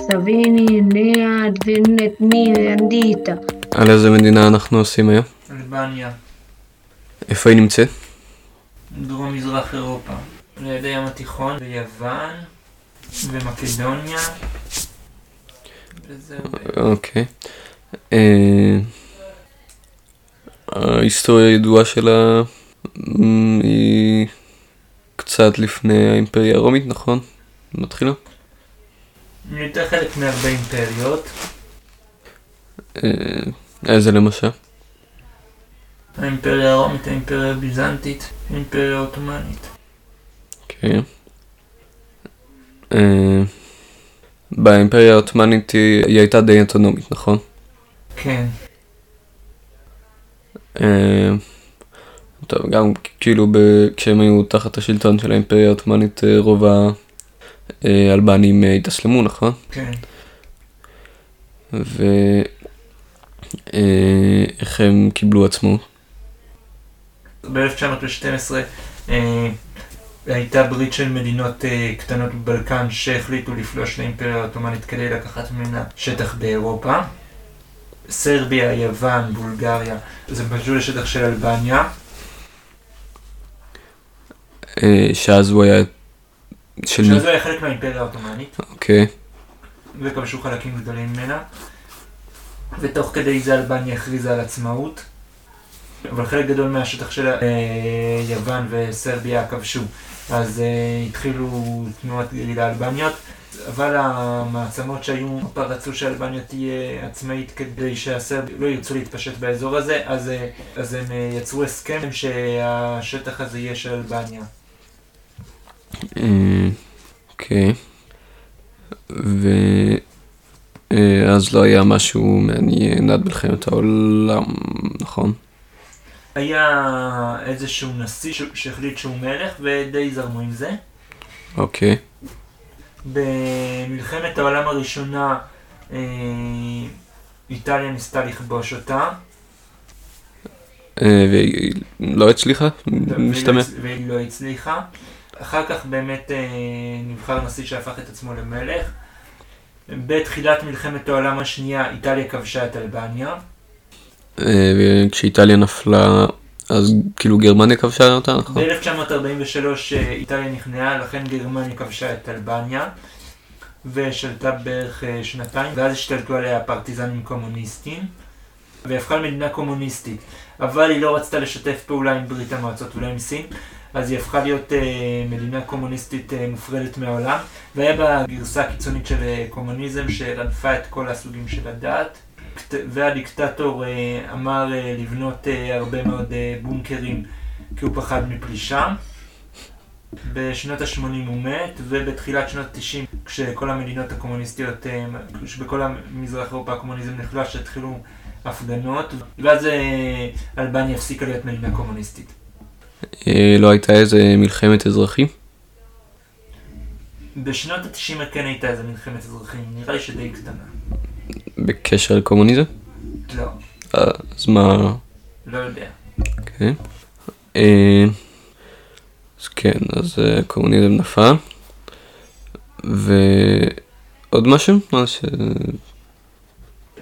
סביני, נאה, דנתני, אנדיטה. על איזה מדינה אנחנו עושים היום? אלבניה, איפה היא נמצאת? דרום מזרח אירופה, ליד הים התיכון, ויוון, ומקדוניה, וזהו. אוקיי. אה, ההיסטוריה הידועה שלה מ, היא קצת לפני האימפריה הרומית, נכון? מתחילה? הייתה חלק מהרבה אימפריות, אה, איזה למשל? האימפריה הרומית, האימפריה הביזנטית, האימפריה העות'מאנית. אוקיי. אה, באימפריה העות'מאנית היא הייתה די אוטונומית, נכון? כן, אה, טוב, גם כאילו ב- כשהם היו תחת השלטון של האימפריה העות'מאנית רוב האלבנים אה, התאסלמו, נכון? כן. ואיך הם קיבלו עצמאות? ב-1912 אה, הייתה ברית של מדינות אה, קטנות בבלקן שהחליטו לפלוש לאימפריה העות'מאנית כדי לקחת ממנה שטח באירופה. סרביה, יוון, בולגריה, זה פלשו לשטח של אלבניה. אה, שאז הוא היה של? שזה היה חלק מהאימפריה העות'מאנית, אוקיי, וכבשו חלקים גדולים ממנה. ותוך כדי זה אלבניה הכריזה על עצמאות. אבל חלק גדול מהשטח של אה, יוון וסרביה כבשו. אז אה, התחילו תנועות גרילה אלבניות. אבל המעצמות שהיו רצו שאלבניה תהיה עצמאית כדי שהסרבים לא ירצו להתפשט באזור הזה, אז, אה, אז הם יצרו הסכם שהשטח הזה יהיה של אלבניה. אה, אוקיי. ואז לא היה משהו מעניין עד מלחמת העולם, נכון? היה איזשהו נשיא שהחליט שהוא מלך ודי זרמו עם זה. אוקיי. במלחמת העולם הראשונה אה, איטליה ניסתה לכבוש אותה. אה, והיא לא הצליחה? משתמע. והיא לא- והיא לא הצליחה. אחר כך באמת אה, נבחר נשיא שהפך את עצמו למלך. בתחילת מלחמת העולם השנייה איטליה כבשה את אלבניה. אה, וכשאיטליה נפלה, אז כאילו גרמניה כבשה אותה, נכון? ב-1943 אה, איטליה נכנעה, לכן גרמניה כבשה את אלבניה ושלטה בערך שנתיים, ואז השתלטו עליה פרטיזנים קומוניסטים והיא הפכה למדינה קומוניסטית, אבל היא לא רצתה לשתף פעולה עם ברית המועצות ולא עם סין, אז היא הפכה להיות אה, מדינה קומוניסטית אה, מופרדת מהעולם, והיה בה גרסה קיצונית של אה, קומוניזם שרדפה את כל הסוגים של הדת. קט- והדיקטטור אה, אמר אה, לבנות אה, הרבה מאוד אה, בונקרים כי הוא פחד מפלישה. בשנות ה-80 הוא מת, ובתחילת שנות ה-90, כשכל המדינות הקומוניסטיות, אה, כשבכל המזרח אירופה הקומוניזם נחלש, התחילו הפגנות, ואז אה, אלבניה הפסיקה להיות מדינה קומוניסטית. אה, לא הייתה איזה מלחמת אזרחים? בשנות ה-90 כן הייתה איזה מלחמת אזרחים, נראה לי שדי קטנה. בקשר לקומוניזם? לא, אז מה... לא יודע. אה, אז כן, אז אה, קומוניזם נפל. ועוד משהו? מה ש...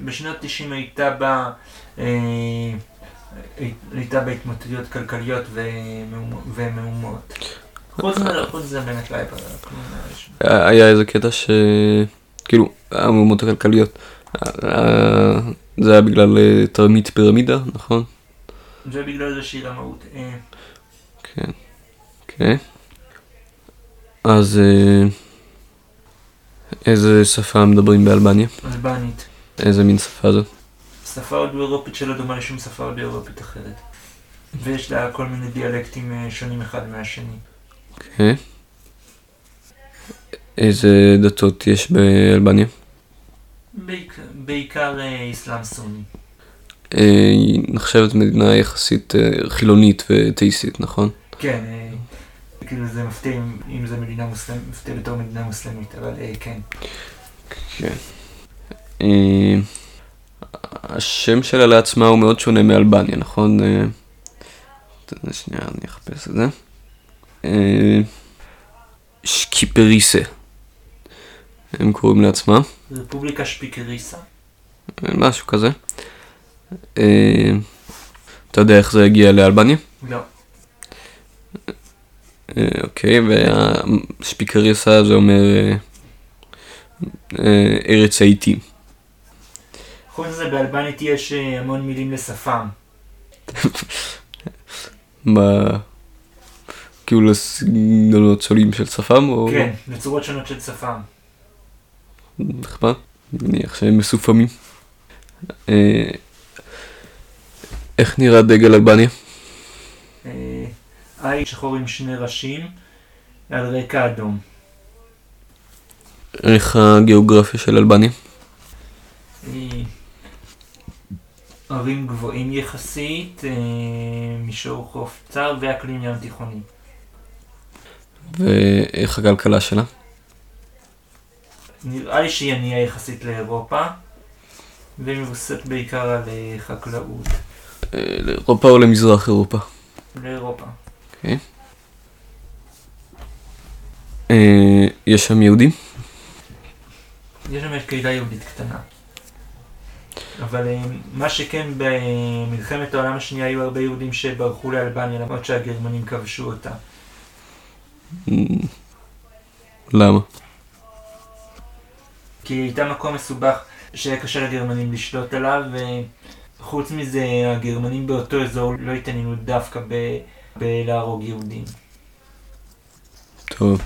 בשנות 90 הייתה בה, אה, הייתה בה התמוטטויות כלכליות ומהומ- ומהומות. חוץ מזה, חוץ מזה באמת לא היה היה איזה קטע ש... כאילו, המהומות הכלכליות. אה, זה היה בגלל אה, תרמית פירמידה, נכון? זה בגלל איזושהי רמאות. אה, כן. אוקיי. אז אה, איזה שפה מדברים באלבניה? אלבנית. איזה מין שפה זאת? שפה הודו-אירופית שלא דומה לשום שפה הודו-אירופית אחרת. ויש לה כל מיני דיאלקטים אה, שונים אחד מהשני. אוקיי. איזה דתות יש באלבניה? בעיקר, בעיקר אה, אסלאם סוני. אה, היא נחשבת מדינה יחסית חילונית ואתאיסטית, נכון? כן, כאילו זה מפתיע אם, זה מדינה מוסלמית, מפתיע בתור מדינה מוסלמית, אבל כן. כן. אה, השם שלה לעצמה הוא מאוד שונה מאלבניה, נכון? אה, תן לי שנייה, אני אחפש את זה. אה, שקיפריסה. הם קוראים לעצמם, רפובליקה שפיקריסה. משהו כזה. אה, אתה יודע איך זה הגיע לאלבניה? לא. אה, אוקיי, והשפיקריסה זה אומר אה, אה, ארץ העיתים. חוץ מזה באלבנית יש אה, המון מילים לשפם. מה... כאילו לסגנונות שונים של שפם או... כן, לצורות שונות של שפם. נחמד, מניח שהם מסופמים. אה, איך נראה דגל אלבניה? אה, עין שחור עם שני ראשים על רקע אדום. איך הגיאוגרפיה של אלבניה? אה, ערים גבוהים יחסית, אה, מישור חוף צר ואקלים ים תיכוני. ואיך הכלכלה שלה? נראה לי שהיא ענייה יחסית לאירופה, והיא מבוססת בעיקר על אה, חקלאות. אה, לאירופה או למזרח אירופה? לאירופה. אה, יש שם יהודים? יש שם קהילה יהודית קטנה. אבל אה, מה שכן במלחמת העולם השנייה היו הרבה יהודים שברחו לאלבניה למרות שהגרמנים כבשו אותה. למה? כי היא הייתה מקום מסובך שהיה קשה לגרמנים לשלוט עליו וחוץ מזה הגרמנים באותו אזור לא התעניינו דווקא ב- בלהרוג יהודים. טוב.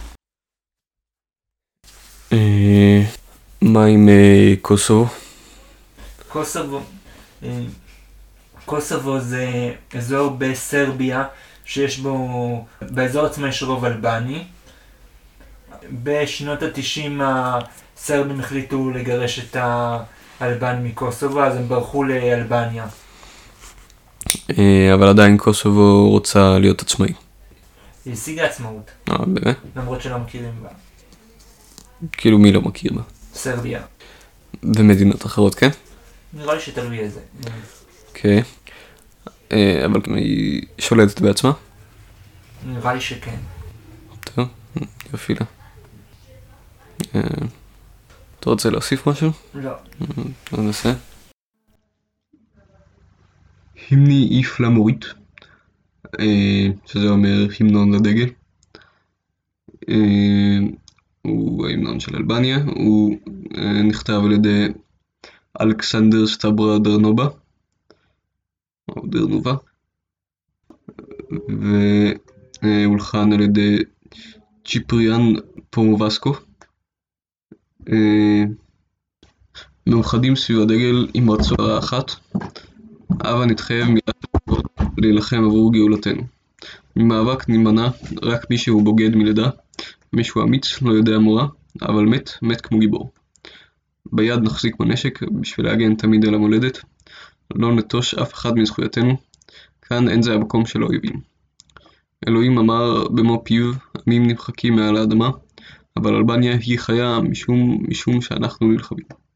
אה, מה עם אה, קוסובו? קוסובו, אה, קוסובו זה אזור בסרביה שיש בו, באזור עצמו יש רוב אלבני. בשנות התשעים הסרבים החליטו לגרש את האלבן מקוסובו אז הם ברחו לאלבניה. אה, אבל עדיין קוסובו רוצה להיות עצמאי. היא השיגה עצמאות, אה, באמת? למרות שלא מכירים בה. כאילו מי לא מכיר בה? סרביה. ומדינות אחרות, כן? נראה לי שתלוי איזה. אוקיי. אה, אבל היא שולטת בעצמה? נראה לי שכן. טוב, יופי לה. אה, אתה רוצה להוסיף משהו? לא. אז נעשה. המני אי פלמורית, אה, שזה אומר המנון לדגל. אה, הוא ההמנון של אלבניה, הוא אה, נכתב על ידי אלכסנדר סטברה דרנובה, או דרנובה, והולחן על ידי צ'יפריאן פומובסקו. מאוחדים סביב הדגל עם רצועה אחת, הבה נתחייב מיד להילחם עבור גאולתנו. ממאבק נימנע רק מי שהוא בוגד מלידה, מי שהוא אמיץ לא יודע מורא, אבל מת, מת כמו גיבור. ביד נחזיק בנשק בשביל להגן תמיד על המולדת, לא נטוש אף אחד מזכויותינו, כאן אין זה המקום של האויבים. אלוהים אמר במו פיו, עמים נמחקים מעל האדמה, אבל אלבניה היא חיה משום, משום שאנחנו נלחמים.